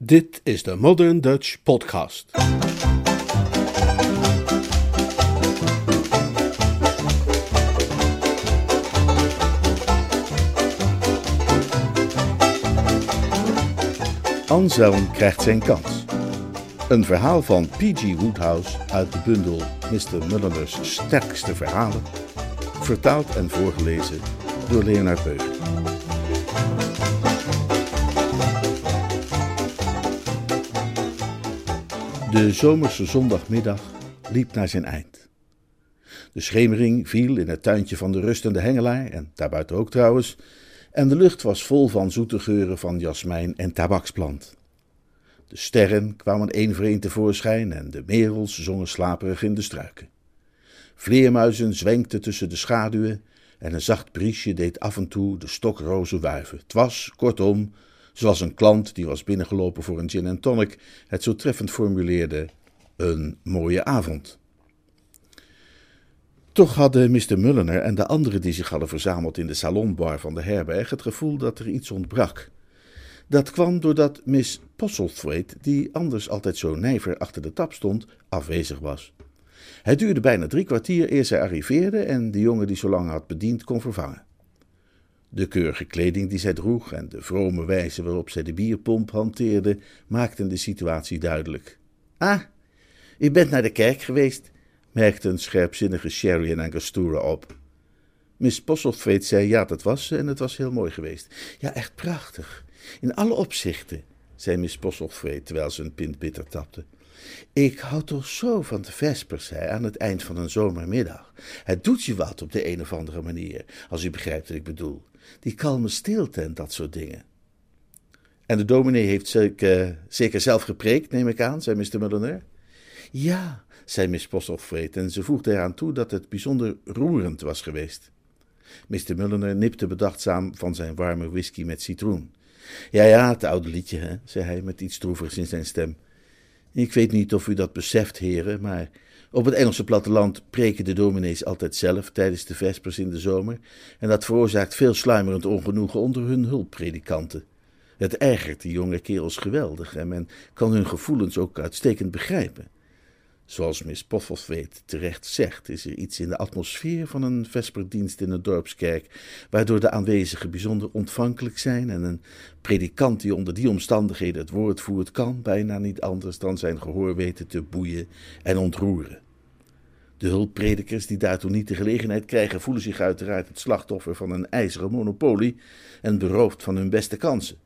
Dit is de Modern Dutch Podcast. Anselm krijgt zijn kans. Een verhaal van P.G. Woodhouse uit de bundel Mr. Mulliner's sterkste verhalen, vertaald en voorgelezen door Leonard Beuger. De zomerse zondagmiddag liep naar zijn eind. De schemering viel in het tuintje van de rustende hengelaar, en daarbuiten ook trouwens, en de lucht was vol van zoete geuren van jasmijn en tabaksplant. De sterren kwamen één voor één tevoorschijn en de merels zongen slaperig in de struiken. Vleermuizen zwenkten tussen de schaduwen en een zacht briesje deed af en toe de stokrozen wuiven. Het was, kortom, zoals een klant die was binnengelopen voor een gin en tonic het zo treffend formuleerde, een mooie avond. Toch hadden Mr. Mulliner en de anderen die zich hadden verzameld in de salonbar van de herberg het gevoel dat er iets ontbrak. Dat kwam doordat Miss Postlethwaite, die anders altijd zo nijver achter de tap stond, afwezig was. Het duurde bijna drie kwartier eer zij arriveerde en de jongen die zo lang had bediend kon vervangen. De keurige kleding die zij droeg en de vrome wijze waarop zij de bierpomp hanteerde, maakten de situatie duidelijk. Ah, u bent naar de kerk geweest, merkte een scherpzinnige Sherry en Angostura op. Miss Postlethwaite zei ja, dat was ze en het was heel mooi geweest. Ja, echt prachtig. In alle opzichten, zei Miss Postlethwaite terwijl ze een pint bitter tapte. Ik hou toch zo van de vespers hè, aan het eind van een zomermiddag. Het doet je wat op de een of andere manier, als u begrijpt wat ik bedoel. Die kalme stilte en dat soort dingen. En de dominee heeft zeker, zeker zelf gepreekt, neem ik aan, zei Mr. Mulliner. Ja, zei Miss Postlethwaite en ze voegde eraan toe dat het bijzonder roerend was geweest. Mr. Mulliner nipte bedachtzaam van zijn warme whisky met citroen. Ja, ja, het oude liedje, hè, zei hij met iets droevigs in zijn stem. Ik weet niet of u dat beseft, heren, maar op het Engelse platteland preken de dominees altijd zelf tijdens de vespers in de zomer, en dat veroorzaakt veel sluimerend ongenoegen onder hun hulppredikanten. Het ergert die jonge kerels geweldig en men kan hun gevoelens ook uitstekend begrijpen. Zoals Miss Postlethwaite terecht zegt, is er iets in de atmosfeer van een vesperdienst in een dorpskerk, waardoor de aanwezigen bijzonder ontvankelijk zijn en een predikant die onder die omstandigheden het woord voert, kan bijna niet anders dan zijn gehoor weten te boeien en ontroeren. De hulppredikers die daartoe niet de gelegenheid krijgen, voelen zich uiteraard het slachtoffer van een ijzeren monopolie en beroofd van hun beste kansen.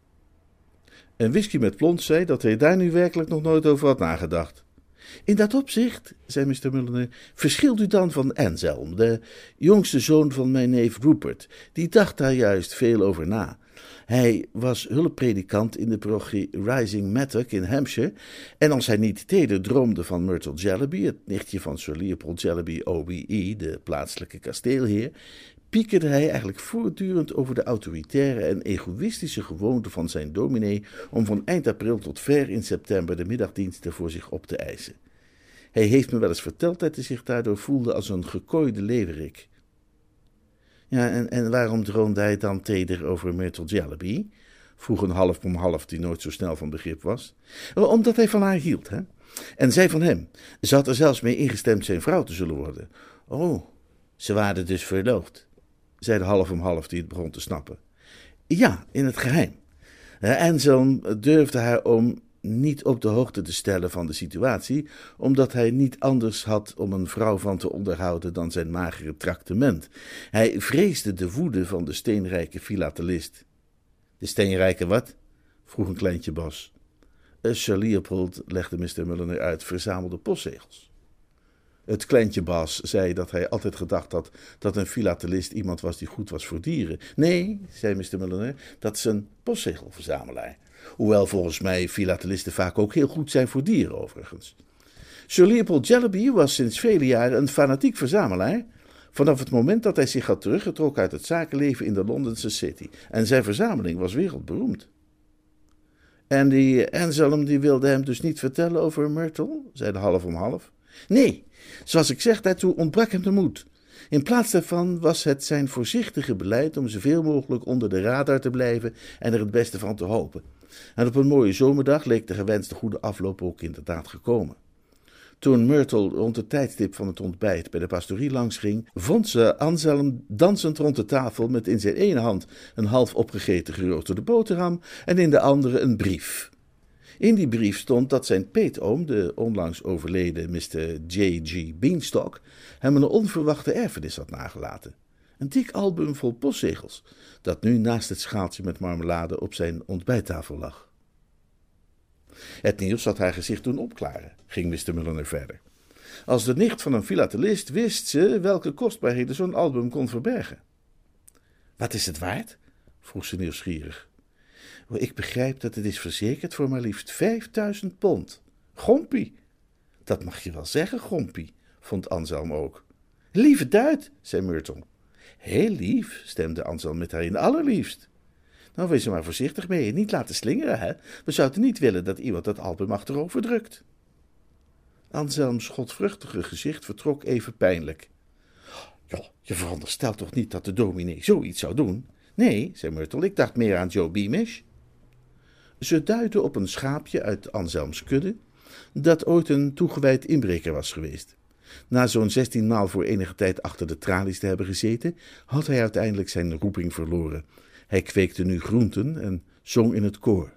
En whisky met plons zei dat hij daar nu werkelijk nog nooit over had nagedacht. In dat opzicht, zei Mr. Mulliner, verschilt u dan van Anselm, de jongste zoon van mijn neef Rupert. Die dacht daar juist veel over na. Hij was hulppredikant in de parochie Rising Mattock in Hampshire, en als hij niet teder droomde van Myrtle Jellyby, het nichtje van Sir Leopold Jellyby, OBE, de plaatselijke kasteelheer, piekerde hij eigenlijk voortdurend over de autoritaire en egoïstische gewoonte van zijn dominee om van eind april tot ver in september de middagdiensten voor zich op te eisen. Hij heeft me wel eens verteld dat hij zich daardoor voelde als een gekooide leeuwerik. Ja, en, en waarom droomde hij dan teder over Myrtle Jellyby? vroeg een half om half die nooit zo snel van begrip was. Omdat hij van haar hield, hè? En zij van hem. Ze had er zelfs mee ingestemd zijn vrouw te zullen worden. Oh, ze waren dus verloofd zei de half om half die het begon te snappen. Ja, in het geheim. Anselm durfde haar om niet op de hoogte te stellen van de situatie, omdat hij niet anders had om een vrouw van te onderhouden dan zijn magere traktement. Hij vreesde de woede van de steenrijke filatelist. De steenrijke wat? vroeg een kleintje Bas. Sir Leopold, legde Mr. Mulliner uit, verzamelde postzegels. Het kleintje Bas zei dat hij altijd gedacht had dat een filatelist iemand was die goed was voor dieren. Nee, zei Mr. Mulliner, dat is een postzegelverzamelaar. Hoewel volgens mij filatelisten vaak ook heel goed zijn voor dieren, overigens. Sir Leopold Jellyby was sinds vele jaren een fanatiek verzamelaar. Vanaf het moment dat hij zich had teruggetrokken uit het zakenleven in de Londense City. En zijn verzameling was wereldberoemd. En die Anselm die wilde hem dus niet vertellen over Myrtle, zei de half om half. Nee, zoals ik zeg, daartoe ontbrak hem de moed. In plaats daarvan was het zijn voorzichtige beleid om zoveel mogelijk onder de radar te blijven en er het beste van te hopen. En op een mooie zomerdag leek de gewenste goede afloop ook inderdaad gekomen. Toen Myrtle rond het tijdstip van het ontbijt bij de pastorie langs ging, vond ze Anselm dansend rond de tafel met in zijn ene hand een half opgegeten geroosterde boterham en in de andere een brief. In die brief stond dat zijn peetoom, de onlangs overleden Mr. J.G. Beanstalk, hem een onverwachte erfenis had nagelaten. Een dik album vol postzegels, dat nu naast het schaaltje met marmelade op zijn ontbijttafel lag. Het nieuws had haar gezicht doen opklaren, ging Mr. Mulliner verder. Als de nicht van een filatelist wist ze welke kostbaarheden zo'n album kon verbergen. Wat is het waard? vroeg ze nieuwsgierig. Ik begrijp dat het is verzekerd voor maar liefst vijfduizend pond. Gompie! Dat mag je wel zeggen, Gompie, vond Anselm ook. Lieve duit, zei Myrtle. Heel lief, stemde Anselm met haar in allerliefst. Nou, wees er maar voorzichtig mee en niet laten slingeren, hè. We zouden niet willen dat iemand dat album achterover drukt. Anselms godvruchtige gezicht vertrok even pijnlijk. Ja, je veronderstelt toch niet dat de dominee zoiets zou doen? Nee, zei Myrtle, ik dacht meer aan Joe Beamish. Ze duidde op een schaapje uit Anselms kudde, dat ooit een toegewijd inbreker was geweest. Na zo'n zestien maal voor enige tijd achter de tralies te hebben gezeten, had hij uiteindelijk zijn roeping verloren. Hij kweekte nu groenten en zong in het koor.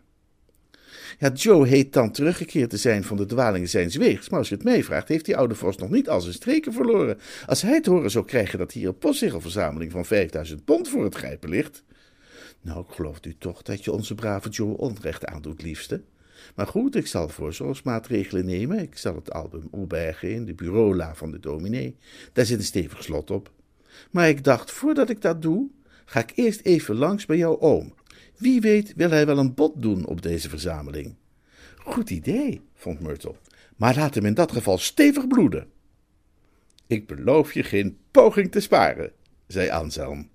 Ja, Joe heet dan teruggekeerd te zijn van de dwalingen zijns weegs, maar als je het meevraagt, heeft die oude vos nog niet al zijn streken verloren. Als hij het horen zou krijgen dat hier een postzegelverzameling van 5000 pond voor het grijpen ligt. Nou, ik geloof u toch dat je onze brave Joe onrecht aandoet, liefste. Maar goed, ik zal voorzorgsmaatregelen nemen. Ik zal het album opbergen in de bureaula van de dominee. Daar zit een stevig slot op. Maar ik dacht, voordat ik dat doe, ga ik eerst even langs bij jouw oom. Wie weet wil hij wel een bod doen op deze verzameling. Goed idee, vond Myrtle. Maar laat hem in dat geval stevig bloeden. Ik beloof je geen poging te sparen, zei Anselm.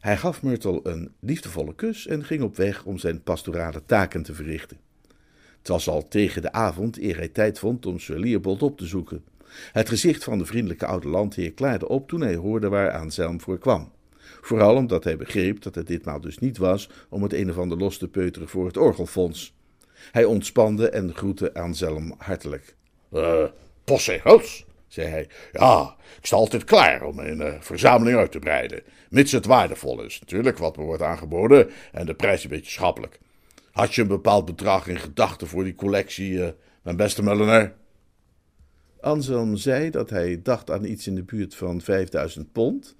Hij gaf Myrtle een liefdevolle kus en ging op weg om zijn pastorale taken te verrichten. Het was al tegen de avond eer hij tijd vond om Sir Leopold op te zoeken. Het gezicht van de vriendelijke oude landheer klaarde op toen hij hoorde waar Anselm voor kwam. Vooral omdat hij begreep dat het ditmaal dus niet was om het een of ander los te peuteren voor het orgelfonds. Hij ontspande en groette Anselm hartelijk. Uh, postzegels, zei hij. Ja, ik sta altijd klaar om mijn uh, verzameling uit te breiden. Mits het waardevol is, natuurlijk, wat me wordt aangeboden en de prijs een beetje schappelijk. Had je een bepaald bedrag in gedachten voor die collectie, uh, mijn beste Mulliner? Anselm zei dat hij dacht aan iets in de buurt van 5000 pond.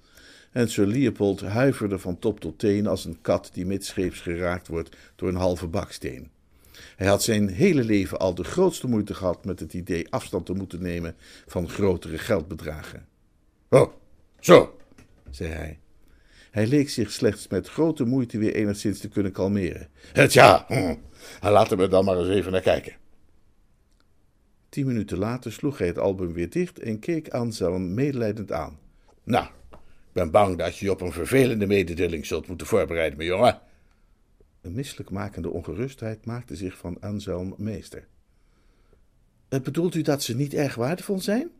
En Sir Leopold huiverde van top tot teen als een kat die midscheeps geraakt wordt door een halve baksteen. Hij had zijn hele leven al de grootste moeite gehad met het idee afstand te moeten nemen van grotere geldbedragen. Oh, zo, zei hij. Hij leek zich slechts met grote moeite weer enigszins te kunnen kalmeren. Het ja, hm. laten we dan maar eens even naar kijken. Tien minuten later sloeg hij het album weer dicht en keek Anselm medelijdend aan. Nou, ben bang dat je je op een vervelende mededeling zult moeten voorbereiden, mijn jongen. Een misselijkmakende ongerustheid maakte zich van Anselm meester. Bedoelt u dat ze niet erg waardevol zijn?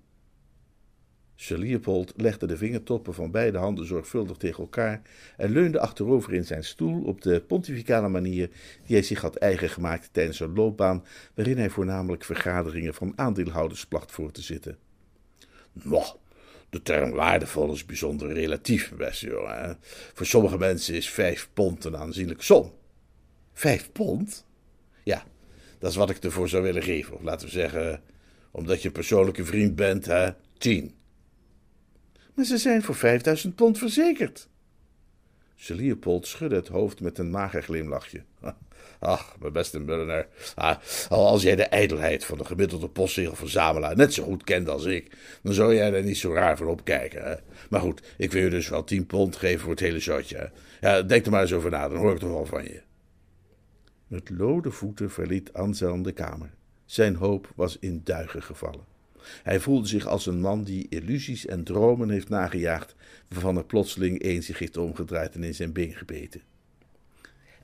Sir Leopold legde de vingertoppen van beide handen zorgvuldig tegen elkaar en leunde achterover in zijn stoel op de pontificale manier die hij zich had eigen gemaakt tijdens een loopbaan waarin hij voornamelijk vergaderingen van aandeelhouders placht voor te zitten. Nou, de term waardevol is bijzonder relatief, beste jongen. Voor sommige mensen is vijf pond een aanzienlijke som. Vijf pond? Ja, dat is wat ik ervoor zou willen geven. Of laten we zeggen, omdat je een persoonlijke vriend bent, hè, tien. Maar ze zijn voor vijfduizend pond verzekerd. Sir Leopold schudde het hoofd met een mager glimlachje. Ach, mijn beste Mulliner, ah, als jij de ijdelheid van de gemiddelde postzegelverzamelaar net zo goed kent als ik, dan zou jij er niet zo raar voor opkijken. Hè? Maar goed, ik wil je dus wel tien pond geven voor het hele shotje. Ja, denk er maar eens over na, dan hoor ik toch wel van je. Met lode voeten verliet Anselm de kamer. Zijn hoop was in duigen gevallen. Hij voelde zich als een man die illusies en dromen heeft nagejaagd, waarvan er plotseling één zich heeft omgedraaid en in zijn been gebeten.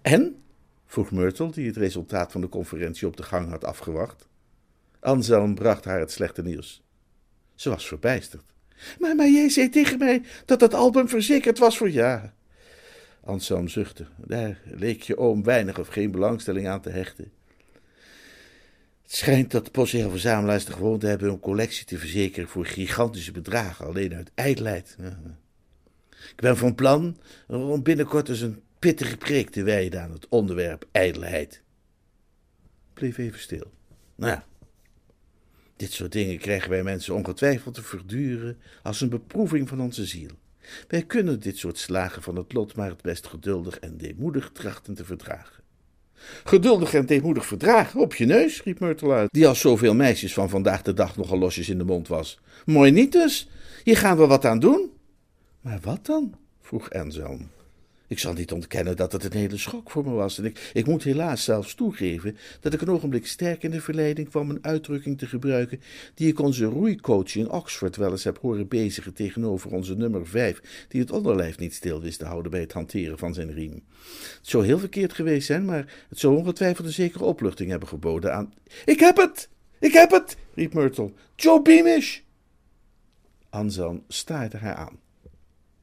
En? vroeg Myrtle, die het resultaat van de conferentie op de gang had afgewacht. Anselm bracht haar het slechte nieuws. Ze was verbijsterd. Maar, maar jij zei tegen mij dat dat album verzekerd was voor ja. Anselm zuchtte. Daar leek je oom weinig of geen belangstelling aan te hechten. Schijnt dat postzegel-verzamelaars de gewoonte hebben een collectie te verzekeren voor gigantische bedragen, alleen uit ijdelheid. Ik ben van plan om binnenkort eens een pittige preek te wijden aan het onderwerp ijdelheid. Bleef even stil. Nou ja, dit soort dingen krijgen wij mensen ongetwijfeld te verduren als een beproeving van onze ziel. Wij kunnen dit soort slagen van het lot maar het best geduldig en deemoedig trachten te verdragen. Geduldig en deemoedig verdragen, op je neus, riep Myrtle uit, die als zoveel meisjes van vandaag de dag nogal losjes in de mond was. Mooi niet dus, hier gaan we wat aan doen. Maar wat dan? vroeg Anselm. Ik zal niet ontkennen dat het een hele schok voor me was. En ik, ik moet helaas zelfs toegeven dat ik een ogenblik sterk in de verleiding kwam een uitdrukking te gebruiken die ik onze roeicoach in Oxford wel eens heb horen bezigen tegenover onze nummer vijf, die het onderlijf niet stil wist te houden bij het hanteren van zijn riem. Het zou heel verkeerd geweest zijn, maar het zou ongetwijfeld een zekere opluchting hebben geboden aan. Ik heb het! Ik heb het! riep Myrtle. Joe Beamish! Anselm staarde haar aan.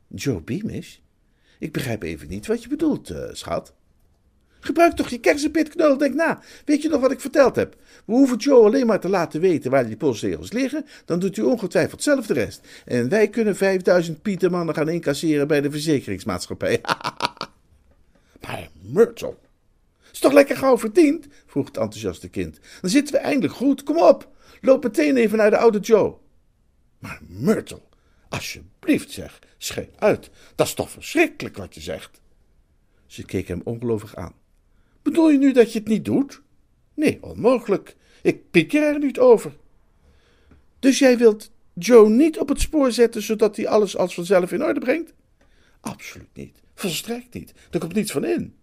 Joe Beamish? Ik begrijp even niet wat je bedoelt, uh, schat. Gebruik toch je kersenpitknul, denk na. Weet je nog wat ik verteld heb? We hoeven Joe alleen maar te laten weten waar die postzegels liggen, dan doet hij ongetwijfeld zelf de rest. En wij kunnen 5000 pietermannen gaan incasseren bij de verzekeringsmaatschappij. maar Myrtle, is toch lekker gauw verdiend? vroeg het enthousiaste kind. Dan zitten we eindelijk goed. Kom op, loop meteen even naar de oude Joe. Maar Myrtle, Alsjeblieft, zeg, scheen uit. Dat is toch verschrikkelijk wat je zegt. Ze keek hem ongelovig aan. Bedoel je nu dat je het niet doet? Nee, onmogelijk. Ik pieker er niet over. Dus jij wilt Joe niet op het spoor zetten zodat hij alles als vanzelf in orde brengt? Absoluut niet. Volstrekt niet. Daar komt niets van in.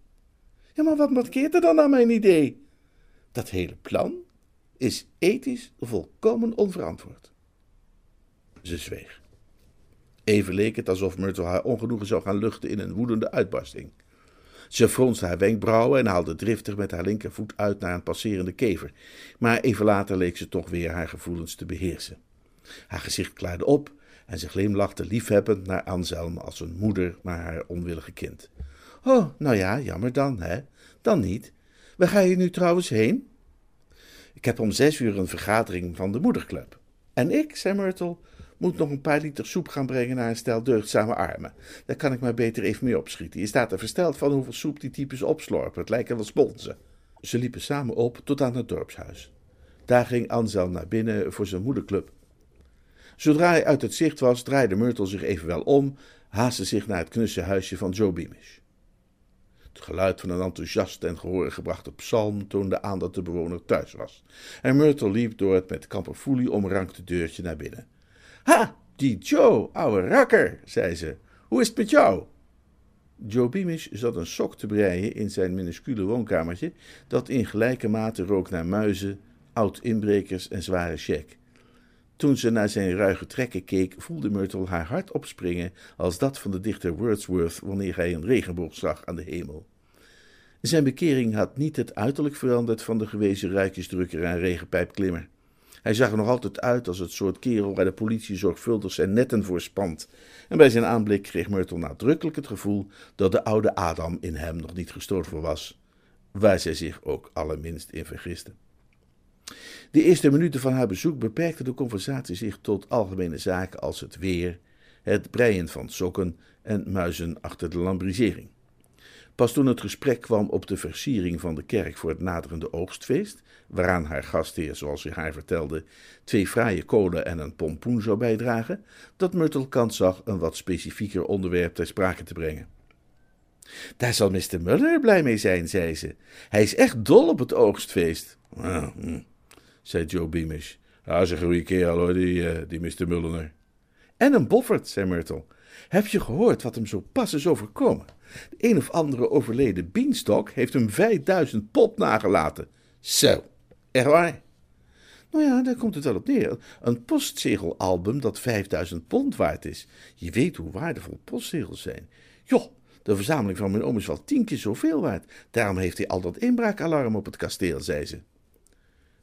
Ja, maar wat markeert er dan aan mijn idee? Dat hele plan is ethisch volkomen onverantwoord. Ze zweeg. Even leek het alsof Myrtle haar ongenoegen zou gaan luchten in een woedende uitbarsting. Ze fronste haar wenkbrauwen en haalde driftig met haar linkervoet uit naar een passerende kever, maar even later leek ze toch weer haar gevoelens te beheersen. Haar gezicht klaarde op en ze glimlachte liefhebbend naar Anselm als een moeder naar haar onwillige kind. Oh, nou ja, jammer dan, hè? Dan niet. Waar ga je nu trouwens heen? Ik heb om zes uur een vergadering van de moederclub. En ik, zei Myrtle, moet nog een paar liter soep gaan brengen naar een stel deugdzame armen. Daar kan ik maar beter even mee opschieten. Je staat er versteld van hoeveel soep die types opslorpen. Het lijken wel sponsen. Ze liepen samen op tot aan het dorpshuis. Daar ging Anselm naar binnen voor zijn moederclub. Zodra hij uit het zicht was, draaide Myrtle zich evenwel om, haastte zich naar het knusse huisje van Joe Beamish. Het geluid van een enthousiast en gehoor gebrachte psalm toonde aan dat de bewoner thuis was. En Myrtle liep door het met kamperfoelie omrankte deurtje naar binnen. Ha, die Joe, ouwe rakker, zei ze. Hoe is het met jou? Joe Beamish zat een sok te breien in zijn minuscule woonkamertje, dat in gelijke mate rook naar muizen, oud-inbrekers en zware check. Toen ze naar zijn ruige trekken keek, voelde Myrtle haar hart opspringen als dat van de dichter Wordsworth wanneer hij een regenboog zag aan de hemel. Zijn bekering had niet het uiterlijk veranderd van de gewezen ruikjesdrukker en regenpijpklimmer. Hij zag er nog altijd uit als het soort kerel waar de politie zorgvuldig zijn netten voor spant. En bij zijn aanblik kreeg Myrtle nadrukkelijk het gevoel dat de oude Adam in hem nog niet gestorven was, waar zij zich ook allerminst in vergiste. De eerste minuten van haar bezoek beperkte de conversatie zich tot algemene zaken als het weer, het breien van sokken en muizen achter de lambrisering. Pas toen het gesprek kwam op de versiering van de kerk voor het naderende oogstfeest, waaraan haar gastheer, zoals hij haar vertelde, twee fraaie kolen en een pompoen zou bijdragen, dat Myrtle kans zag een wat specifieker onderwerp ter sprake te brengen. Daar zal Mr. Muller blij mee zijn, zei ze. Hij is echt dol op het oogstfeest. Ah, zei Joe Beamish. Ja, is een goede kerel hoor, die, uh, die Mr. Muller. En een boffert, zei Myrtle. Heb je gehoord wat hem zo pas is overkomen? De een of andere overleden beanstalk heeft hem 5000 pop nagelaten. Zo, echt waar? Nou ja, daar komt het wel op neer. Een postzegelalbum dat 5000 pond waard is. Je weet hoe waardevol postzegels zijn. Joh, de verzameling van mijn oom is wel tien keer zoveel waard. Daarom heeft hij al dat inbraakalarm op het kasteel, zei ze.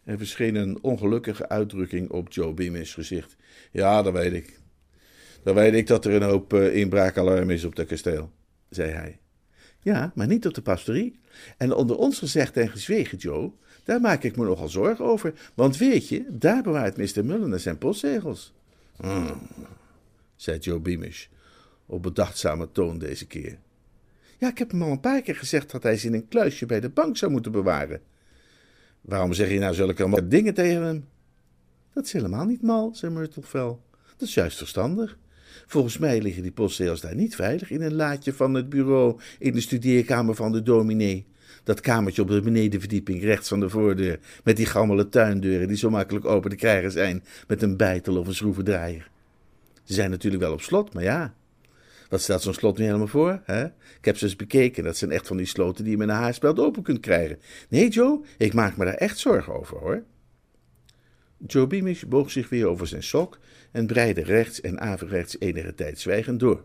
Er verscheen een ongelukkige uitdrukking op Joe Beamish gezicht. Ja, dat weet ik. Dan weet ik dat er een hoop uh, inbraakalarm is op dat kasteel, zei hij. Ja, maar niet op de pastorie. En onder ons gezegd en gezwegen, Joe, daar maak ik me nogal zorgen over. Want weet je, daar bewaart Mr. Mulliner zijn postzegels. Hmm, zei Joe Beamish, op bedachtzame toon deze keer. Ja, ik heb hem al een paar keer gezegd dat hij ze in een kluisje bij de bank zou moeten bewaren. Waarom zeg je nou zulke dingen tegen hem? Dat is helemaal niet mal, zei Myrtle Dat is juist verstandig. Volgens mij liggen die postzegels daar niet veilig in een laadje van het bureau in de studeerkamer van de dominee. Dat kamertje op de benedenverdieping rechts van de voordeur, met die gammele tuindeuren die zo makkelijk open te krijgen zijn met een bijtel of een schroevendraaier. Ze zijn natuurlijk wel op slot, maar ja. Wat staat zo'n slot nu helemaal voor? Hè? Ik heb ze eens bekeken. Dat zijn echt van die sloten die je met een haarspeld open kunt krijgen. Nee, Joe, ik maak me daar echt zorgen over, hoor. Joe Beamish boog zich weer over zijn sok en breide rechts en averechts enige tijd zwijgend door.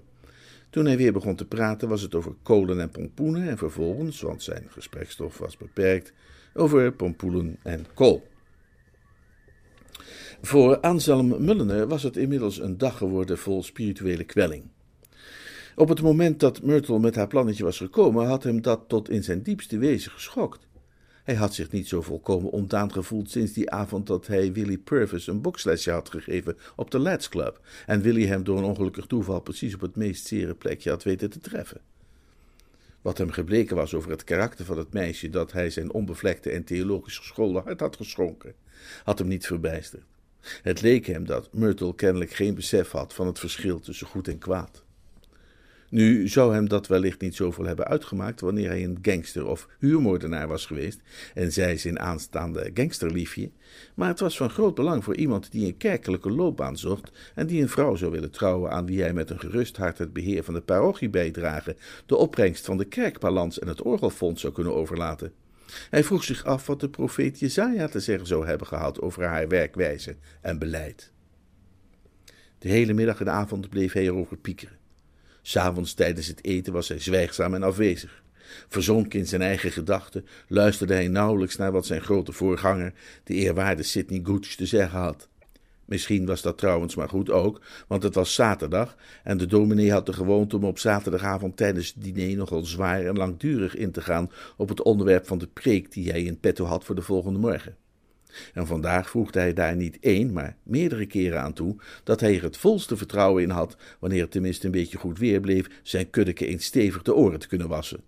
Toen hij weer begon te praten, was het over kolen en pompoenen en vervolgens, want zijn gesprekstof was beperkt, over pompoenen en kool. Voor Anselm Mulliner was het inmiddels een dag geworden vol spirituele kwelling. Op het moment dat Myrtle met haar plannetje was gekomen, had hem dat tot in zijn diepste wezen geschokt. Hij had zich niet zo volkomen ontdaan gevoeld sinds die avond dat hij Willy Purvis een bokslesje had gegeven op de Lads Club en Willy hem door een ongelukkig toeval precies op het meest zere plekje had weten te treffen. Wat hem gebleken was over het karakter van het meisje dat hij zijn onbevlekte en theologisch geschoolde hart had geschonken, had hem niet verbijsterd. Het leek hem dat Myrtle kennelijk geen besef had van het verschil tussen goed en kwaad. Nu zou hem dat wellicht niet zoveel hebben uitgemaakt wanneer hij een gangster of huurmoordenaar was geweest en zij zijn aanstaande gangsterliefje, maar het was van groot belang voor iemand die een kerkelijke loopbaan zocht en die een vrouw zou willen trouwen aan wie hij met een gerust hart het beheer van de parochie bijdragen, de opbrengst van de kerkbalans en het orgelfonds zou kunnen overlaten. Hij vroeg zich af wat de profeet Jezaja te zeggen zou hebben gehad over haar werkwijze en beleid. De hele middag en avond bleef hij erover piekeren. S'avonds tijdens het eten was hij zwijgzaam en afwezig. Verzonken in zijn eigen gedachten, luisterde hij nauwelijks naar wat zijn grote voorganger, de eerwaarde Sidney Gooch, te zeggen had. Misschien was dat trouwens maar goed ook, want het was zaterdag en de dominee had de gewoonte om op zaterdagavond tijdens het diner nogal zwaar en langdurig in te gaan op het onderwerp van de preek die hij in petto had voor de volgende morgen. En vandaag voegde hij daar niet één, maar meerdere keren aan toe dat hij er het volste vertrouwen in had, wanneer het tenminste een beetje goed weer bleef, zijn kuddeke eens stevig de oren te kunnen wassen.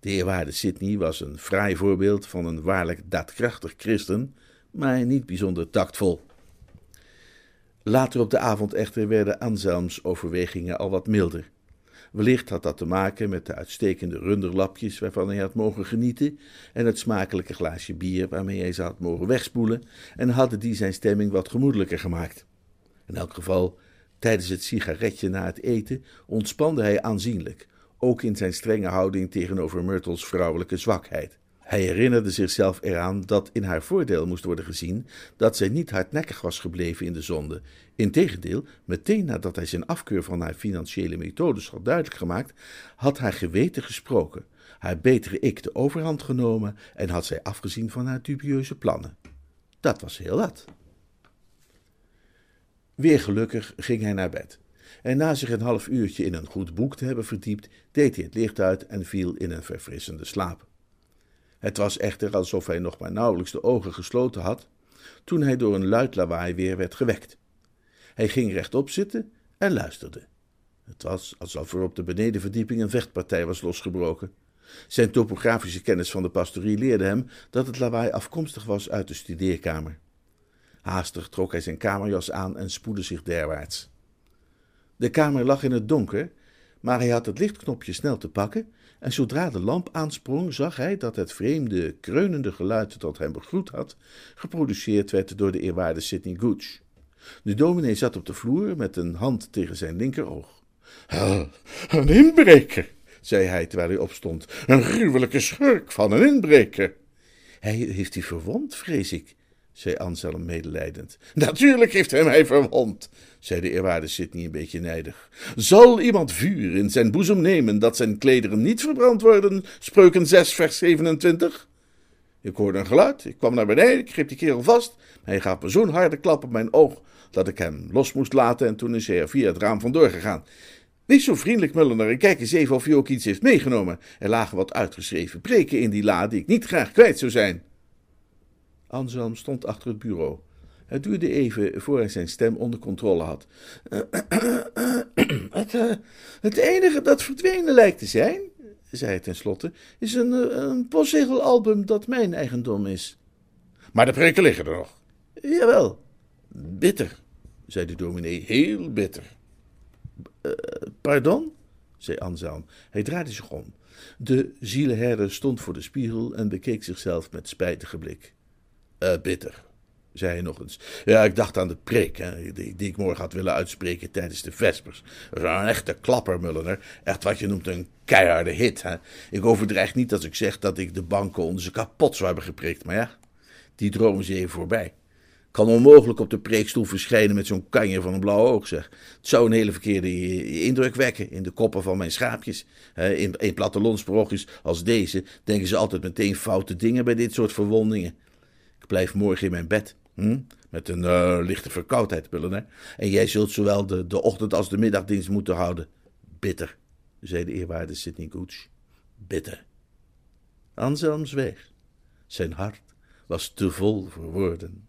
De eerwaarde Sidney was een fraai voorbeeld van een waarlijk daadkrachtig christen, maar niet bijzonder tactvol. Later op de avond echter werden Anselms overwegingen al wat milder. Wellicht had dat te maken met de uitstekende runderlapjes waarvan hij had mogen genieten en het smakelijke glaasje bier waarmee hij ze had mogen wegspoelen en hadden die zijn stemming wat gemoedelijker gemaakt. In elk geval, tijdens het sigaretje na het eten ontspande hij aanzienlijk, ook in zijn strenge houding tegenover Myrtles vrouwelijke zwakheid. Hij herinnerde zichzelf eraan dat in haar voordeel moest worden gezien dat zij niet hardnekkig was gebleven in de zonde. Integendeel, meteen nadat hij zijn afkeur van haar financiële methodes had duidelijk gemaakt, had haar geweten gesproken, haar betere ik de overhand genomen en had zij afgezien van haar dubieuze plannen. Dat was heel wat. Weer gelukkig ging hij naar bed. En na zich een half uurtje in een goed boek te hebben verdiept, deed hij het licht uit en viel in een verfrissende slaap. Het was echter alsof hij nog maar nauwelijks de ogen gesloten had, toen hij door een luid lawaai weer werd gewekt. Hij ging rechtop zitten en luisterde. Het was alsof er op de benedenverdieping een vechtpartij was losgebroken. Zijn topografische kennis van de pastorie leerde hem dat het lawaai afkomstig was uit de studeerkamer. Haastig trok hij zijn kamerjas aan en spoedde zich derwaarts. De kamer lag in het donker, maar hij had het lichtknopje snel te pakken en zodra de lamp aansprong, zag hij dat het vreemde, kreunende geluid dat hem begroet had, geproduceerd werd door de eerwaarde Sidney Gooch. De dominee zat op de vloer met een hand tegen zijn linkeroog. Een inbreker, zei hij terwijl hij opstond. Een gruwelijke schurk van een inbreker. Hij heeft u verwond, vrees ik, zei Anselm medelijdend. Natuurlijk heeft hij mij verwond, zei de eerwaarde Sidney een beetje nijdig. Zal iemand vuur in zijn boezem nemen dat zijn klederen niet verbrand worden? Spreuken 6, vers 27. Ik hoorde een geluid, ik kwam naar beneden, ik greep die kerel vast. Hij gaf me zo'n harde klap op mijn oog dat ik hem los moest laten en toen is hij er via het raam vandoor gegaan. Wees zo vriendelijk, Mullender, en kijk eens even of u ook iets heeft meegenomen. Er lagen wat uitgeschreven preken in die la die ik niet graag kwijt zou zijn. Anselm stond achter het bureau. Het duurde even voor hij zijn stem onder controle had. het, uh, het enige dat verdwenen lijkt te zijn, zei hij tenslotte, is een, uh, een postzegelalbum dat mijn eigendom is. Maar de preken liggen er nog. Jawel. Bitter, zei de dominee, heel bitter. Uh, pardon? zei Anselm. Hij draaide zich om. De zieleherder stond voor de spiegel en bekeek zichzelf met spijtige blik. Uh, bitter, zei hij nog eens. Ja, ik dacht aan de preek hè, die, die, ik morgen had willen uitspreken tijdens de vespers. Een echte klappermullener. Echt wat je noemt een keiharde hit. Hè. Ik overdrijf niet als ik zeg dat ik de banken onder ze kapot zou hebben geprikt. Maar ja, die dromen ze even voorbij. Kan onmogelijk op de preekstoel verschijnen met zo'n kanje van een blauw oog, zeg. Het zou een hele verkeerde indruk wekken in de koppen van mijn schaapjes. In, in als deze denken ze altijd meteen foute dingen bij dit soort verwondingen. Ik blijf morgen in mijn bed. Hm? Met een uh, lichte verkoudheid, Bullen, En jij zult zowel de, de ochtend- als de middagdienst moeten houden. Bitter, zei de eerwaarde Sidney Gooch. Bitter. Anselm zweeg. Zijn hart was te vol voor woorden.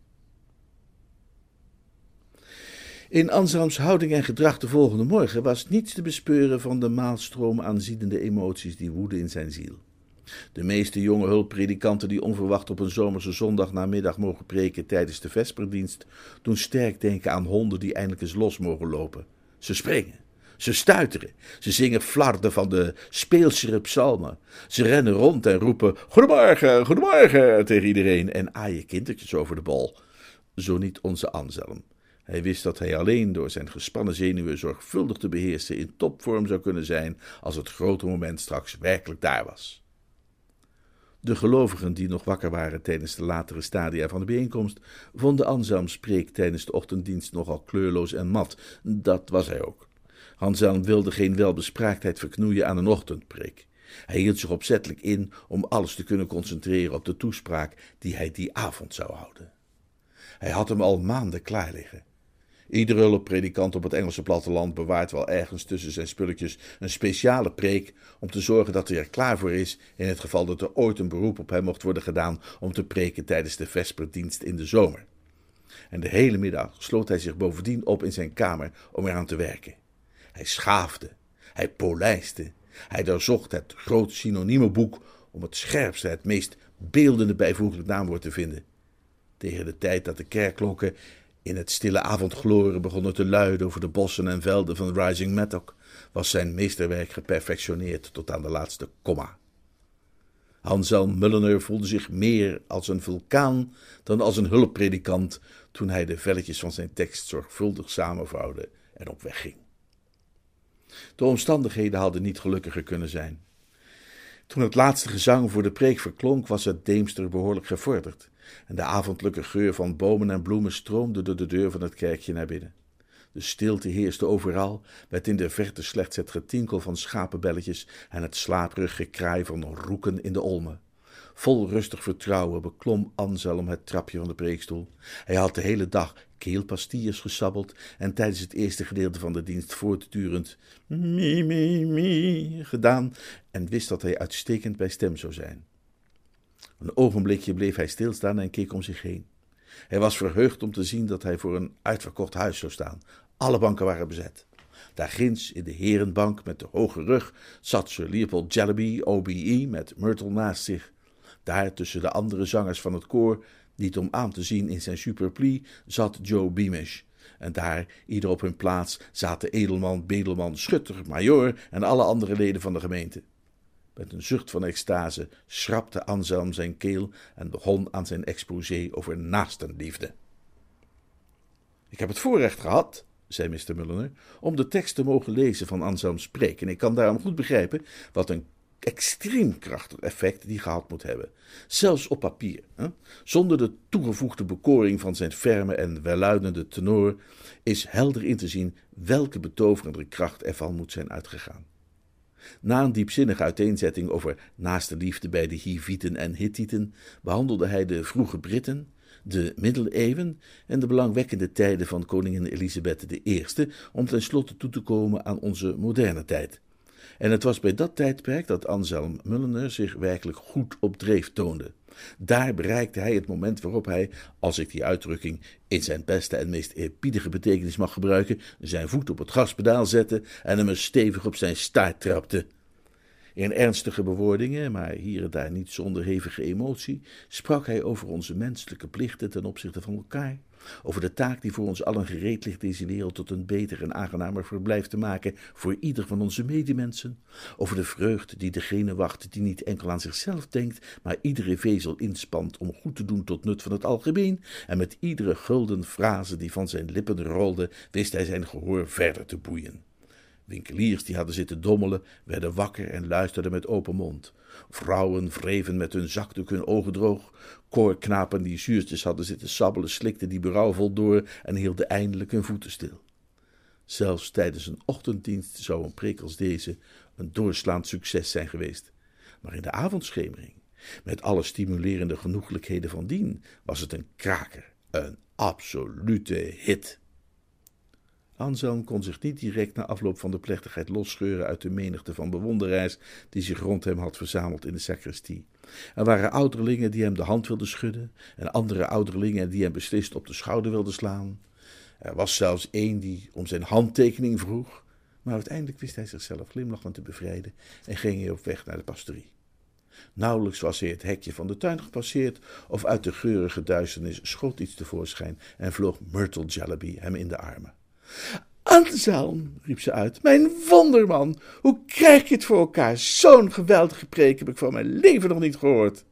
In Anselms houding en gedrag de volgende morgen was niets te bespeuren van de maalstroom aanziedende emoties die woedden in zijn ziel. De meeste jonge hulppredikanten die onverwacht op een zomerse zondagnamiddag mogen preken tijdens de vesperdienst, doen sterk denken aan honden die eindelijk eens los mogen lopen. Ze springen, ze stuiteren, ze zingen flarden van de speelsere psalmen. Ze rennen rond en roepen goedemorgen, goedemorgen tegen iedereen en aaien kindertjes over de bol. Zo niet onze Anselm. Hij wist dat hij alleen door zijn gespannen zenuwen zorgvuldig te beheersen in topvorm zou kunnen zijn als het grote moment straks werkelijk daar was. De gelovigen die nog wakker waren tijdens de latere stadia van de bijeenkomst, vonden Anselms preek tijdens de ochtenddienst nogal kleurloos en mat. Dat was hij ook. Anselm wilde geen welbespraaktheid verknoeien aan een ochtendpreek. Hij hield zich opzettelijk in om alles te kunnen concentreren op de toespraak die hij die avond zou houden. Hij had hem al maanden klaar liggen. Iedere hulppredikant op het Engelse platteland bewaart wel ergens tussen zijn spulletjes een speciale preek om te zorgen dat hij er klaar voor is in het geval dat er ooit een beroep op hem mocht worden gedaan om te preken tijdens de vesperdienst in de zomer. En de hele middag sloot hij zich bovendien op in zijn kamer om eraan te werken. Hij schaafde, hij polijste, hij doorzocht het groot synoniemenboek om het scherpste, het meest beeldende bijvoeglijk naamwoord te vinden. Tegen de tijd dat de kerkklokken in het stille avondgloren begonnen te luiden over de bossen en velden van Rising Mattock, was zijn meesterwerk geperfectioneerd tot aan de laatste komma. Anselm Mulliner voelde zich meer als een vulkaan dan als een hulppredikant toen hij de velletjes van zijn tekst zorgvuldig samenvouwde en op weg ging. De omstandigheden hadden niet gelukkiger kunnen zijn. Toen het laatste gezang voor de preek verklonk, was het Deemster behoorlijk gevorderd en de avondelijke geur van bomen en bloemen stroomde door de deur van het kerkje naar binnen. De stilte heerste overal, met in de verte slechts het getinkel van schapenbelletjes en het slaperig gekraai van roeken in de olmen. Vol rustig vertrouwen beklom Anselm het trapje van de preekstoel. Hij had de hele dag keelpastiers gesabbeld en tijdens het eerste gedeelte van de dienst voortdurend mi, mi, mi gedaan en wist dat hij uitstekend bij stem zou zijn. Een ogenblikje bleef hij stilstaan en keek om zich heen. Hij was verheugd om te zien dat hij voor een uitverkocht huis zou staan. Alle banken waren bezet. Daar ginds in de herenbank met de hoge rug zat Sir Leopold Jellyby, OBE, met Myrtle naast zich. Daar tussen de andere zangers van het koor, niet om aan te zien in zijn superplie, zat Joe Beamish. En daar, ieder op hun plaats, zaten edelman, bedelman, schutter, majoor en alle andere leden van de gemeente. Met een zucht van extase schrapte Anselm zijn keel en begon aan zijn exposé over naastenliefde. Ik heb het voorrecht gehad, zei Mr. Mulliner, om de tekst te mogen lezen van Anselms preek, en ik kan daarom goed begrijpen wat een extreem krachtig effect die gehad moet hebben. Zelfs op papier. Hè? Zonder de toegevoegde bekoring van zijn ferme en welluidende tenor is helder in te zien welke betoverende kracht ervan moet zijn uitgegaan. Na een diepzinnige uiteenzetting over naaste liefde bij de Hivieten en Hittieten behandelde hij de vroege Britten, de middeleeuwen en de belangwekkende tijden van koningin Elisabeth I, om tenslotte toe te komen aan onze moderne tijd. En het was bij dat tijdperk dat Anselm Mulliner zich werkelijk goed op dreef toonde. Daar bereikte hij het moment waarop hij, als ik die uitdrukking in zijn beste en meest eerbiedige betekenis mag gebruiken, zijn voet op het gaspedaal zette en hem stevig op zijn staart trapte. In ernstige bewoordingen, maar hier en daar niet zonder hevige emotie, sprak hij over onze menselijke plichten ten opzichte van elkaar, over de taak die voor ons allen gereed ligt deze wereld tot een beter en aangenamer verblijf te maken voor ieder van onze medemensen, over de vreugde die degene wacht die niet enkel aan zichzelf denkt, maar iedere vezel inspant om goed te doen tot nut van het algemeen, en met iedere gulden frase die van zijn lippen rolde, wist hij zijn gehoor verder te boeien. Winkeliers die hadden zitten dommelen, werden wakker en luisterden met open mond. Vrouwen wreven met hun zakdoek hun ogen droog. Koorknapen die zuurtjes hadden zitten sabbelen, slikten die berouwvol door en hielden eindelijk hun voeten stil. Zelfs tijdens een ochtenddienst zou een preek als deze een doorslaand succes zijn geweest. Maar in de avondschemering, met alle stimulerende genoeglijkheden van dien, was het een kraker, een absolute hit. Anselm kon zich niet direct na afloop van de plechtigheid losscheuren uit de menigte van bewonderaars die zich rond hem had verzameld in de sacristie. Er waren ouderlingen die hem de hand wilden schudden en andere ouderlingen die hem beslist op de schouder wilden slaan. Er was zelfs één die om zijn handtekening vroeg, maar uiteindelijk wist hij zichzelf glimlachend te bevrijden en ging hij op weg naar de pastorie. Nauwelijks was hij het hekje van de tuin gepasseerd, of uit de geurige duisternis schoot iets tevoorschijn en vloog Myrtle Jellyby hem in de armen. Anselm, riep ze uit, mijn wonderman, hoe krijg je het voor elkaar? Zo'n geweldige preek heb ik van mijn leven nog niet gehoord.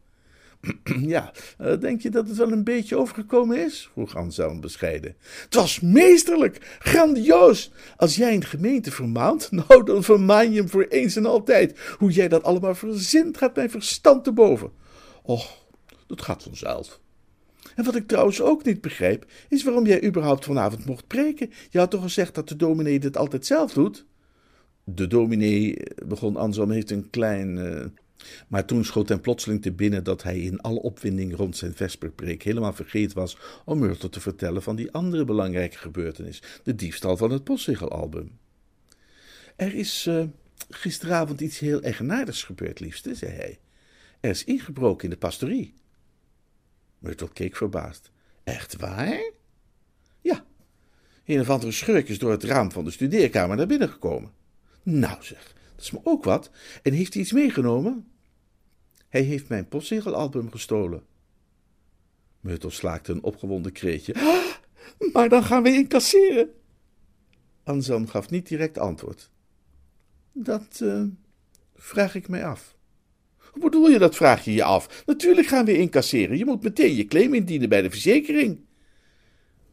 Ja, eh, denk je dat het wel een beetje overgekomen is? vroeg Anselm bescheiden. Het was meesterlijk, grandioos. Als jij een gemeente vermaant, nou dan vermaan je hem voor eens en altijd. Hoe jij dat allemaal verzint, gaat mijn verstand te boven. Och, dat gaat vanzelf. En wat ik trouwens ook niet begrijp, is waarom jij überhaupt vanavond mocht preken. Je had toch gezegd dat de dominee dit altijd zelf doet? De dominee, begon Anselm, heeft een klein. Uh... Maar toen schoot hem plotseling te binnen dat hij in alle opwinding rond zijn vesperpreek helemaal vergeten was om Myrtle te vertellen van die andere belangrijke gebeurtenis, de diefstal van het postzegelalbum. Er is uh, gisteravond iets heel eigenaardigs gebeurd, liefste, zei hij. Er is ingebroken in de pastorie. Myrtle keek verbaasd. Echt waar? Ja. Een of andere schurk is door het raam van de studeerkamer naar binnen gekomen. Nou zeg, dat is me ook wat. En heeft hij iets meegenomen? Hij heeft mijn postzegelalbum gestolen. Myrtle slaakte een opgewonden kreetje. Maar dan gaan we incasseren. Anselm gaf niet direct antwoord. Dat uh, vraag ik mij af. Hoe bedoel je dat, vraag je je af? Natuurlijk gaan we incasseren. Je moet meteen je claim indienen bij de verzekering.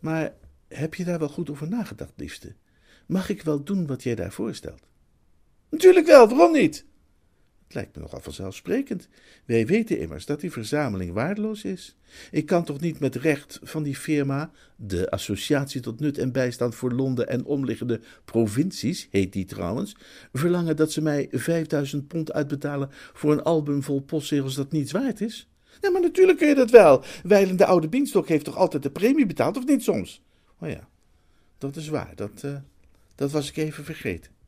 Maar heb je daar wel goed over nagedacht, liefste? Mag ik wel doen wat jij daar voorstelt? Natuurlijk wel, waarom niet? Het lijkt me nogal vanzelfsprekend. Wij weten immers dat die verzameling waardeloos is. Ik kan toch niet met recht van die firma, de Associatie tot Nut en Bijstand voor Londen en omliggende provincies, heet die trouwens, verlangen dat ze mij 5000 pond uitbetalen voor een album vol postzegels dat niets waard is? Ja, maar natuurlijk kun je dat wel. Wijlen de oude Bienstok heeft toch altijd de premie betaald, of niet soms? Oh ja, dat is waar. Dat, uh, dat was ik even vergeten.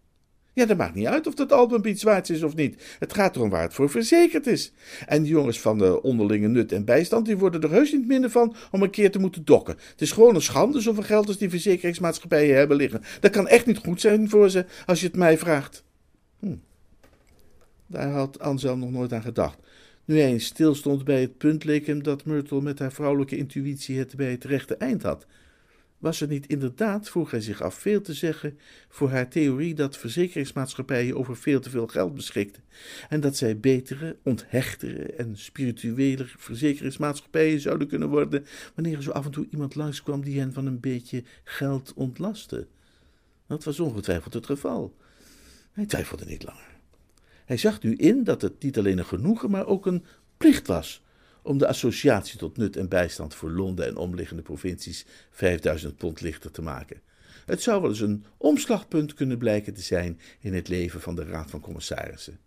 Ja, dat maakt niet uit of dat album iets waard is of niet. Het gaat erom waar het voor verzekerd is. En die jongens van de onderlinge nut en bijstand, die worden er heus niet minder van om een keer te moeten dokken. Het is gewoon een schande zoveel geld als die verzekeringsmaatschappijen hebben liggen. Dat kan echt niet goed zijn voor ze, als je het mij vraagt. Hm. Daar had Anselm nog nooit aan gedacht. Nu hij eens stilstond bij het punt, leek hem dat Myrtle met haar vrouwelijke intuïtie het bij het rechte eind had. Was er niet inderdaad, vroeg hij zich af, veel te zeggen voor haar theorie dat verzekeringsmaatschappijen over veel te veel geld beschikten en dat zij betere, onthechtere en spiritueler verzekeringsmaatschappijen zouden kunnen worden wanneer er zo af en toe iemand langskwam die hen van een beetje geld ontlastte? Dat was ongetwijfeld het geval. Hij twijfelde niet langer. Hij zag nu in dat het niet alleen een genoegen, maar ook een plicht was om de associatie tot nut en bijstand voor Londen en omliggende provincies 5000 pond lichter te maken. Het zou wel eens een omslagpunt kunnen blijken te zijn in het leven van de Raad van Commissarissen.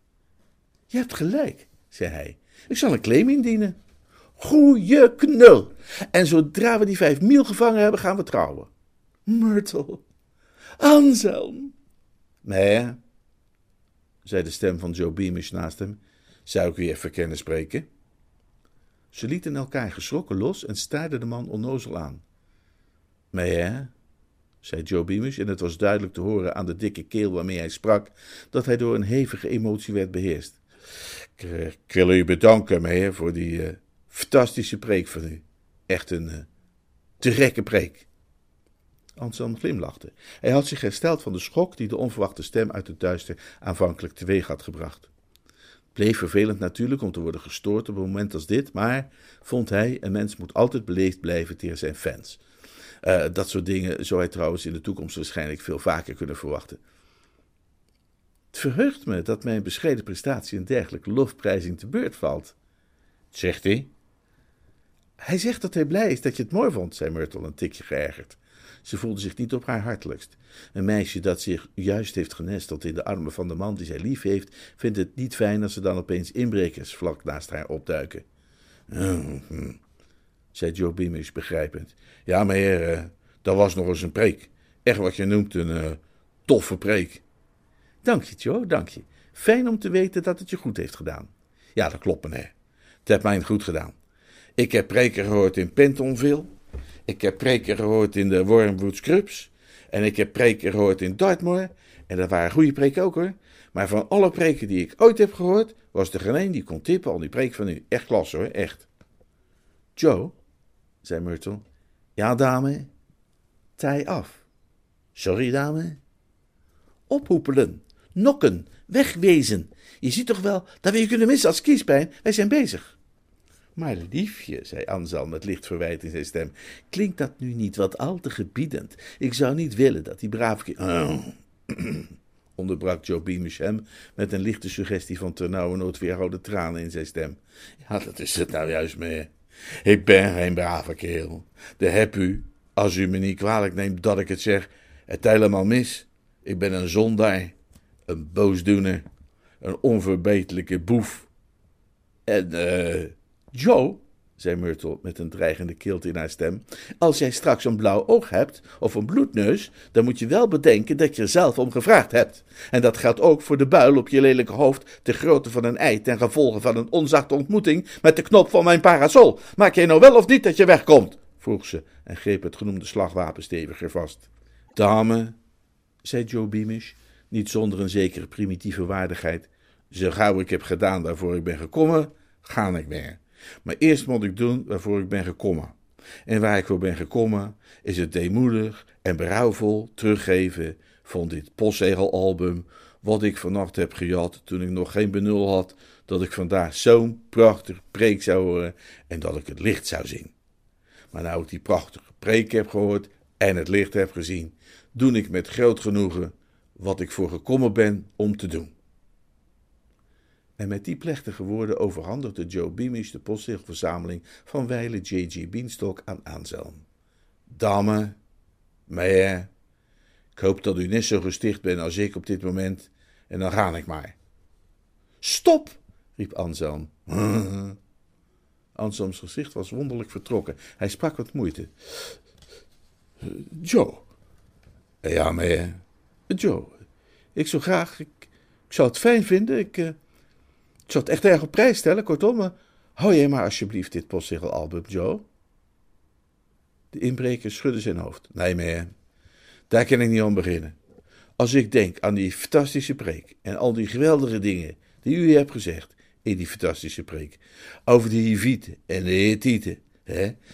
Je hebt gelijk, zei hij. Ik zal een claim indienen. Goeie knul. En zodra we die vijf miel gevangen hebben, gaan we trouwen. Myrtle. Anselm. Nee, zei de stem van Joe Beamish naast hem. Zou ik u even spreken? Ze lieten elkaar geschrokken los en staarden de man onnozel aan. Hè? zei Joe Beamish, en het was duidelijk te horen aan de dikke keel waarmee hij sprak dat hij door een hevige emotie werd beheerst. Ik, eh, wil u bedanken, meneer, voor die uh, fantastische preek van u. Echt een te gekke preek. Anselm glimlachte. Hij had zich hersteld van de schok die de onverwachte stem uit het duister aanvankelijk teweeg had gebracht. Bleef vervelend natuurlijk om te worden gestoord op een moment als dit, maar, vond hij, een mens moet altijd beleefd blijven tegen zijn fans. Uh, dat soort dingen zou hij trouwens in de toekomst waarschijnlijk veel vaker kunnen verwachten. Het verheugt me dat mijn bescheiden prestatie een dergelijke lofprijzing te beurt valt. Zegt hij? Hij zegt dat hij blij is dat je het mooi vond, zei Myrtle een tikje geërgerd. Ze voelde zich niet op haar hartelijkst. Een meisje dat zich juist heeft genesteld in de armen van de man die zij lief heeft, vindt het niet fijn als er dan opeens inbrekers vlak naast haar opduiken. Mm -hmm, zei Joe Beamish begrijpend. Ja, meneer, uh, dat was nog eens een preek. Echt wat je noemt een uh, toffe preek. Dank je, Joe, dank je. Fijn om te weten dat het je goed heeft gedaan. Ja, dat klopt, meneer. Het heeft mij goed gedaan. Ik heb preken gehoord in Pentonville. Ik heb preken gehoord in de Wormwood Scrubs. En ik heb preken gehoord in Dartmoor. En dat waren goede preken ook hoor. Maar van alle preken die ik ooit heb gehoord, was er geen een die kon tippen al die preek van u. Echt klasse hoor, echt. Joe, zei Myrtle. Ja, dame. Tij af. Sorry, dame. Ophoepelen, nokken, wegwezen. Je ziet toch wel dat we je kunnen missen als kiespijn. Wij zijn bezig. Maar liefje, zei Anselm met licht verwijt in zijn stem, klinkt dat nu niet wat al te gebiedend? Ik zou niet willen dat die brave oh. onderbrak Joe Beamish hem met een lichte suggestie van ternauwernood weerhouden tranen in zijn stem. Ja, dat is het nou juist mee. Ik ben geen brave kerel. De heb u, als u me niet kwalijk neemt dat ik het zeg, het helemaal mis. Ik ben een zondaar, een boosdoener, een onverbeterlijke boef. En, eh, Joe, zei Myrtle met een dreigende kilte in haar stem, als jij straks een blauw oog hebt of een bloedneus, dan moet je wel bedenken dat je er zelf om gevraagd hebt. En dat geldt ook voor de buil op je lelijke hoofd, de grootte van een ei ten gevolge van een onzachte ontmoeting met de knop van mijn parasol. Maak jij nou wel of niet dat je wegkomt? vroeg ze en greep het genoemde slagwapen steviger vast. Dame, zei Joe Beamish, niet zonder een zekere primitieve waardigheid, zo gauw ik heb gedaan waarvoor ik ben gekomen, ga ik weer. Maar eerst moet ik doen waarvoor ik ben gekomen. En waar ik voor ben gekomen, is het deemoedig en berouwvol teruggeven van dit postzegelalbum, wat ik vannacht heb gejat toen ik nog geen benul had dat ik vandaag zo'n prachtig preek zou horen en dat ik het licht zou zien. Maar nou ik die prachtige preek heb gehoord en het licht heb gezien, doe ik met groot genoegen wat ik voor gekomen ben om te doen. En met die plechtige woorden overhandigde Joe Beamish de postzegelverzameling van wijle J.G. Beanstalk aan Anselm. Dame, meneer, ik hoop dat u net zo gesticht bent als ik op dit moment, en dan ga ik maar. Stop, riep Anselm. Anselms gezicht was wonderlijk vertrokken. Hij sprak met moeite. Joe. Ja, meneer. Joe, ik zou graag, ik, zou het fijn vinden, ik... Uh, ik zou het echt erg op prijs stellen, kortom. Maar hou jij maar alsjeblieft dit postzegelalbum, Joe. De inbreker schudde zijn hoofd. Nee, meneer, daar kan ik niet aan beginnen. Als ik denk aan die fantastische preek en al die geweldige dingen die u hebt gezegd in die fantastische preek, over de Hivieten en de Hethieten,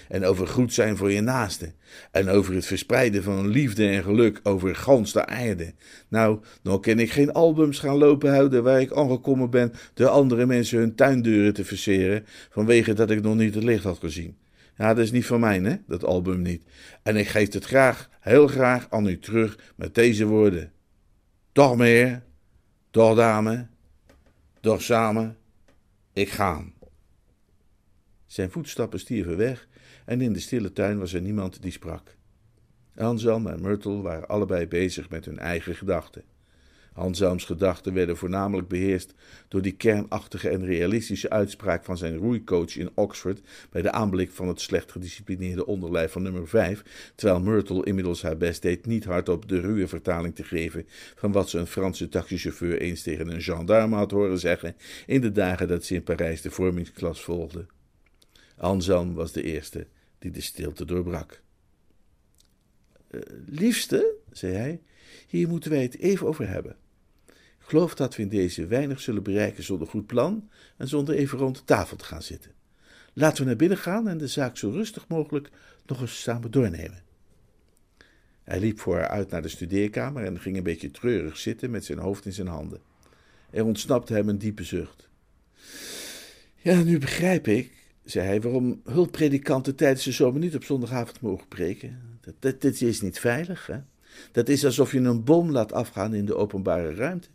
en over goed zijn voor je naaste, en over het verspreiden van liefde en geluk over gans de aarde. Nou, dan kan ik geen albums gaan lopen houden waar ik aangekomen ben de andere mensen hun tuindeuren te verseren, vanwege dat ik nog niet het licht had gezien. Ja, dat is niet van mij, hè, dat album niet. En ik geef het graag, heel graag aan u terug met deze woorden. Dag meneer, dag dame, dag samen, ik ga. Zijn voetstappen stierven weg en in de stille tuin was er niemand die sprak. Anselm en Myrtle waren allebei bezig met hun eigen gedachten. Anselms gedachten werden voornamelijk beheerst door die kernachtige en realistische uitspraak van zijn roeicoach in Oxford bij de aanblik van het slecht gedisciplineerde onderlijf van nummer 5, terwijl Myrtle inmiddels haar best deed niet hardop de ruwe vertaling te geven van wat ze een Franse taxichauffeur eens tegen een gendarme had horen zeggen in de dagen dat ze in Parijs de vormingsklas volgde. Anselm was de eerste die de stilte doorbrak. Uh, liefste, zei hij, hier moeten wij het even over hebben. Ik geloof dat we in deze weinig zullen bereiken zonder goed plan en zonder even rond de tafel te gaan zitten. Laten we naar binnen gaan en de zaak zo rustig mogelijk nog eens samen doornemen. Hij liep voor haar uit naar de studeerkamer en ging een beetje treurig zitten met zijn hoofd in zijn handen. Er ontsnapte hem een diepe zucht. Ja, nu begrijp ik, zei hij, waarom hulppredikanten tijdens de zomer niet op zondagavond mogen preken. Dat, dat is niet veilig, hè? Dat is alsof je een bom laat afgaan in de openbare ruimte.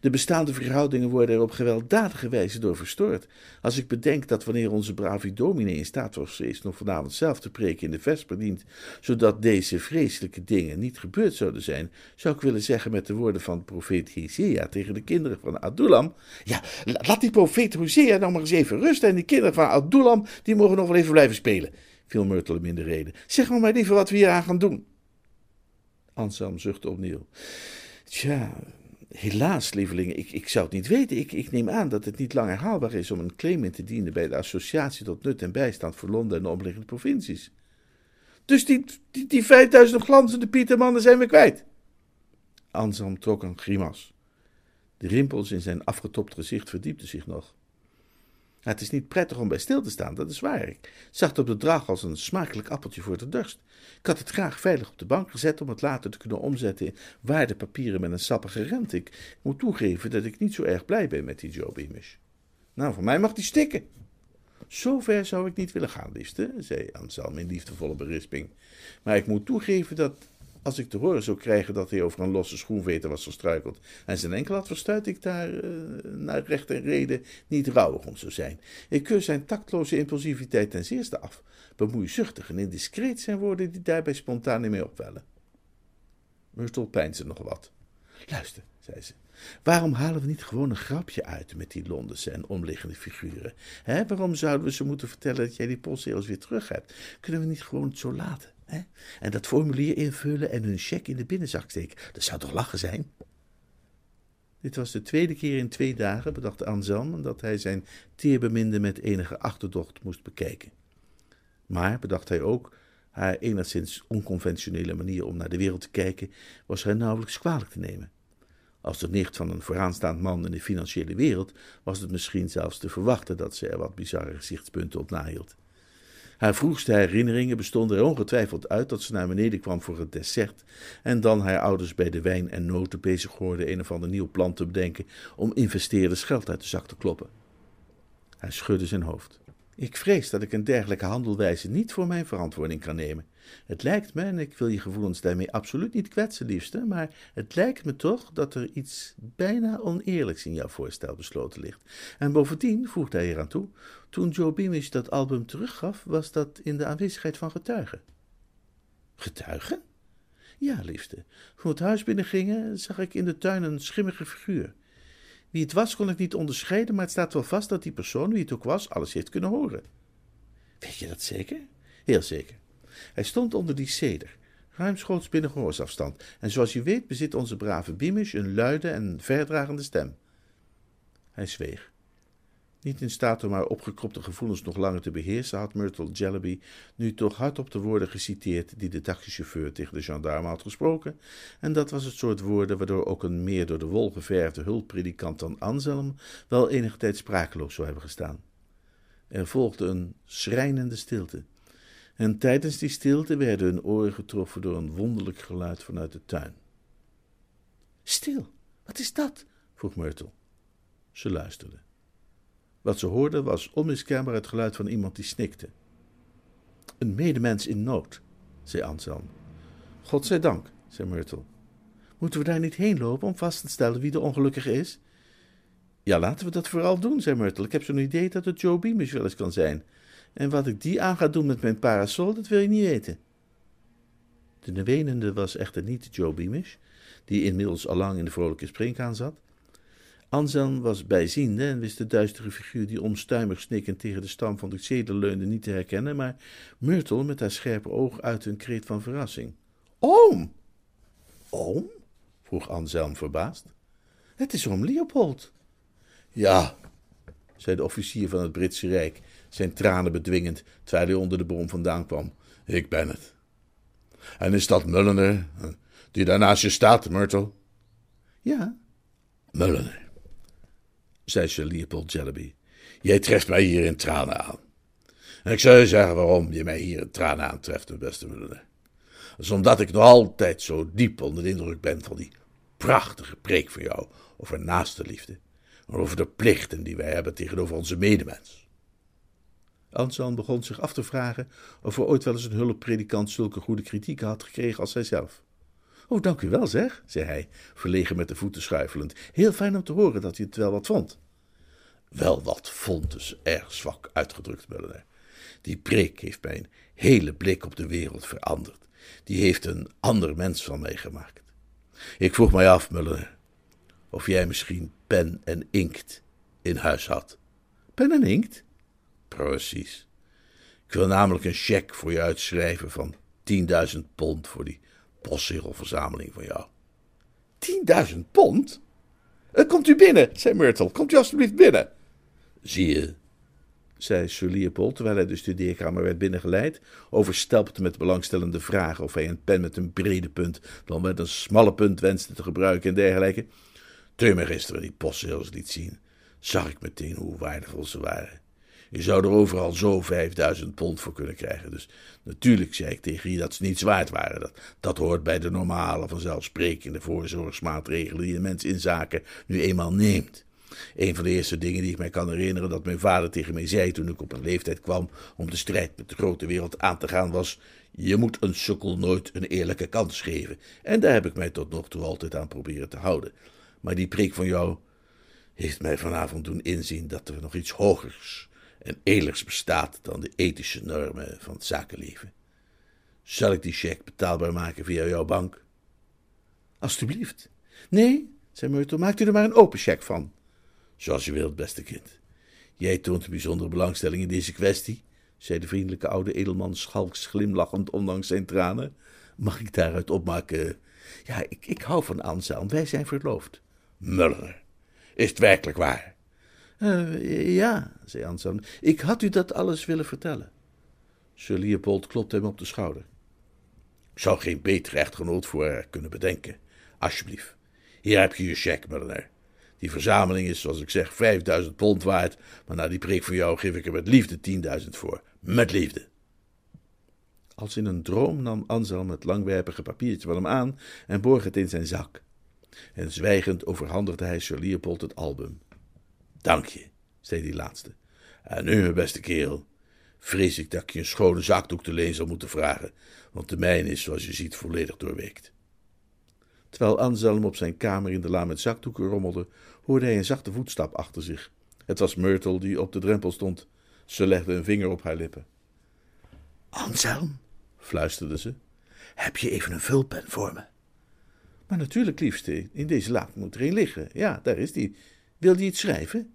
De bestaande verhoudingen worden er op gewelddadige wijze door verstoord. Als ik bedenk dat wanneer onze brave dominee in staat was geweest nog vanavond zelf te preken in de vesper dient, zodat deze vreselijke dingen niet gebeurd zouden zijn, zou ik willen zeggen met de woorden van profeet Hosea tegen de kinderen van Adulam, ja, laat die profeet Hosea nou maar eens even rusten en die kinderen van Adulam, die mogen nog wel even blijven spelen, viel Myrtle hem in de reden. Zeg maar maar liever wat we hier aan gaan doen. Anselm zuchtte opnieuw. Tja, helaas, lieveling, ik, ik zou het niet weten. Ik, ik neem aan dat het niet langer haalbaar is om een claim in te dienen bij de Associatie tot Nut en Bijstand voor Londen en de omliggende provincies. Dus die, die, die 5000 glanzende Pietermannen zijn we kwijt. Anselm trok een grimas. De rimpels in zijn afgetopt gezicht verdiepten zich nog. Het is niet prettig om bij stil te staan, dat is waar. Ik zag het op de draag als een smakelijk appeltje voor de dorst. Ik had het graag veilig op de bank gezet om het later te kunnen omzetten in waardepapieren met een sappige rente. Ik moet toegeven dat ik niet zo erg blij ben met die Joe. Nou, voor mij mag die stikken. Zo ver zou ik niet willen gaan, liefste, zei Anselm in liefdevolle berisping. Maar ik moet toegeven dat als ik te horen zou krijgen dat hij over een losse schoenveter was gestruikeld en zijn enkel had verstuit, ik daar uh, naar recht en reden niet rouwig om zou zijn. Ik keur zijn tactloze impulsiviteit ten zeerste af. Bemoeizuchtig en indiscreet zijn woorden die daarbij spontaan in mij opwellen. Myrtle peinsde nog wat. Luister, zei ze. Waarom halen we niet gewoon een grapje uit met die Londense en omliggende figuren? Waarom zouden we ze moeten vertellen dat jij die postzegels weer terug hebt? Kunnen we niet gewoon het zo laten? En dat formulier invullen en hun cheque in de binnenzak steken. Dat zou toch lachen zijn? Dit was de tweede keer in twee dagen, bedacht Anselm, dat hij zijn teerbeminde met enige achterdocht moest bekijken. Maar, bedacht hij ook, haar enigszins onconventionele manier om naar de wereld te kijken, was haar nauwelijks kwalijk te nemen. Als de nicht van een vooraanstaand man in de financiële wereld, was het misschien zelfs te verwachten dat ze er wat bizarre gezichtspunten op nahield. Haar vroegste herinneringen bestonden er ongetwijfeld uit dat ze naar beneden kwam voor het dessert en dan haar ouders bij de wijn en noten bezig hoorde een of ander nieuw plan te bedenken om investeerders geld uit de zak te kloppen. Hij schudde zijn hoofd. Ik vrees dat ik een dergelijke handelwijze niet voor mijn verantwoording kan nemen. Het lijkt me, en ik wil je gevoelens daarmee absoluut niet kwetsen, liefste, maar het lijkt me toch dat er iets bijna oneerlijks in jouw voorstel besloten ligt. En bovendien, voegde hij eraan toe, toen Joe Beamish dat album teruggaf, was dat in de aanwezigheid van getuigen. Getuigen? Ja, liefste. Toen we het huis binnengingen, zag ik in de tuin een schimmige figuur. Wie het was, kon ik niet onderscheiden, maar het staat wel vast dat die persoon, wie het ook was, alles heeft kunnen horen. Weet je dat zeker? Heel zeker. Hij stond onder die ceder, ruimschoots binnen gehoorsafstand, en zoals je weet bezit onze brave Beamish een luide en verdragende stem. Hij zweeg. Niet in staat om haar opgekropte gevoelens nog langer te beheersen, had Myrtle Jellyby nu toch hardop de woorden geciteerd die de taxichauffeur tegen de gendarme had gesproken, en dat was het soort woorden waardoor ook een meer door de wol geverfde hulppredikant dan Anselm wel enige tijd sprakeloos zou hebben gestaan. Er volgde een schrijnende stilte, en tijdens die stilte werden hun oren getroffen door een wonderlijk geluid vanuit de tuin. Stil, wat is dat? vroeg Myrtle. Ze luisterde. Wat ze hoorde was onmiskenbaar het geluid van iemand die snikte. Een medemens in nood, zei Anselm. God zij dank, zei Myrtle. Moeten we daar niet heen lopen om vast te stellen wie de ongelukkige is? Ja, laten we dat vooral doen, zei Myrtle. Ik heb zo'n idee dat het Joe Beamish wel eens kan zijn. En wat ik die aan ga doen met mijn parasol, dat wil je niet weten. De wenende was echter niet Joe Beamish. die inmiddels allang in de vrolijke springkaan zat. Anselm was bijziende en wist de duistere figuur die onstuimig snikkend tegen de stam van de zetel leunde niet te herkennen, maar Myrtle met haar scherpe oog uit een kreet van verrassing. Oom! Oom? vroeg Anselm verbaasd. Het is oom Leopold. Ja, zei de officier van het Britse Rijk, zijn tranen bedwingend, terwijl hij onder de bom vandaan kwam. ik ben het. En is dat Mulliner, die daar naast je staat, Myrtle? Ja, Mulliner, zei Sir Leopold Jellyby. Jij treft mij hier in tranen aan. En ik zou je zeggen waarom je mij hier in tranen aantreft, mijn beste Mulliner. Dat is omdat ik nog altijd zo diep onder de indruk ben van die prachtige preek van jou over naaste liefde maar over de plichten die wij hebben tegenover onze medemens. Anselm begon zich af te vragen of er ooit wel eens een hulppredikant zulke goede kritieken had gekregen als hijzelf. Oh, dank u wel, zeg, zei hij, verlegen met de voeten schuifelend. Heel fijn om te horen dat u het wel wat vond. Wel wat vond, dus erg zwak uitgedrukt, Mulliner. Die preek heeft mijn hele blik op de wereld veranderd. Die heeft een ander mens van mij gemaakt. Ik vroeg mij af, Mulliner, of jij misschien pen en inkt in huis had. Pen en inkt? Precies. Ik wil namelijk een cheque voor je uitschrijven van 10.000 pond voor die postzegelverzameling van jou. 10.000 pond? Uh, komt u binnen, zei Myrtle. Komt u alstublieft binnen. Zie je, zei Sir Leopold, terwijl hij de studeerkamer werd binnengeleid, overstelpte met belangstellende vragen of hij een pen met een brede punt dan met een smalle punt wenste te gebruiken en dergelijke. Toen je me gisteren die postzegels liet zien, zag ik meteen hoe waardevol ze waren. Je zou er overal zo 5000 pond voor kunnen krijgen. Dus natuurlijk zei ik tegen je dat ze niets waard waren. Dat, dat hoort bij de normale, vanzelfsprekende voorzorgsmaatregelen die een mens in zaken nu eenmaal neemt. Een van de eerste dingen die ik mij kan herinneren dat mijn vader tegen mij zei toen ik op een leeftijd kwam om de strijd met de grote wereld aan te gaan was: Je moet een sukkel nooit een eerlijke kans geven. En daar heb ik mij tot nog toe altijd aan proberen te houden. Maar die preek van jou heeft mij vanavond doen inzien dat er nog iets hogers en edelijks bestaat dan de ethische normen van het zakenleven. Zal ik die cheque betaalbaar maken via jouw bank? Alsjeblieft. Nee, zei Myrtle, maakt u er maar een open cheque van. Zoals je wilt, beste kind. Jij toont een bijzondere belangstelling in deze kwestie, zei de vriendelijke oude edelman schalks glimlachend ondanks zijn tranen. Mag ik daaruit opmaken? Ja, ik, ik hou van Anselm, wij zijn verloofd. Muller, is het werkelijk waar? Uh, ja, zei Anselm, ik had u dat alles willen vertellen. Sir Leopold klopte hem op de schouder. Ik zou geen betere echtgenoot voor haar kunnen bedenken. Alsjeblieft, hier heb je je cheque, Muller. Die verzameling is, zoals ik zeg, 5000 pond waard, maar na die preek van jou geef ik er met liefde 10.000 voor. Met liefde. Als in een droom nam Anselm het langwerpige papiertje van hem aan en borg het in zijn zak en zwijgend overhandigde hij Sir Leopold het album. Dank je, zei die laatste. En nu, mijn beste kerel, vrees ik dat ik je een schone zakdoek te leen zal moeten vragen, want de mijne is, zoals je ziet, volledig doorweekt. Terwijl Anselm op zijn kamer in de la met zakdoeken rommelde, hoorde hij een zachte voetstap achter zich. Het was Myrtle die op de drempel stond. Ze legde een vinger op haar lippen. Anselm, fluisterde ze, heb je even een vulpen voor me? Maar natuurlijk, liefste, in deze laad moet er een liggen. Ja, daar is die. Wil je iets schrijven?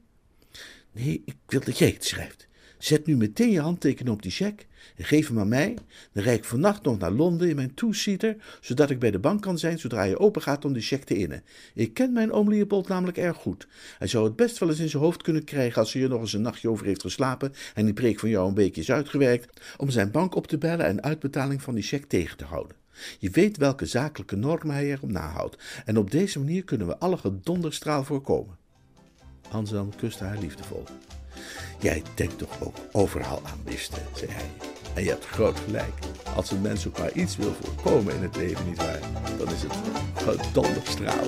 Nee, ik wil dat jij het schrijft. Zet nu meteen je handtekening op die cheque en geef hem aan mij. Dan rijd ik vannacht nog naar Londen in mijn two-seater, zodat ik bij de bank kan zijn zodra je open gaat om die cheque te innen. Ik ken mijn oom Leopold namelijk erg goed. Hij zou het best wel eens in zijn hoofd kunnen krijgen als hij er nog eens een nachtje over heeft geslapen en die preek van jou een beetje is uitgewerkt, om zijn bank op te bellen en uitbetaling van die cheque tegen te houden. Je weet welke zakelijke normen hij erom nahoudt. En op deze manier kunnen we alle gedonderstraal voorkomen. Anselm kuste haar liefdevol. Jij denkt toch ook overal aan liefde, zei hij. En je hebt groot gelijk. Als een mens ook maar iets wil voorkomen in het leven, nietwaar? Dan is het gedonderstraal.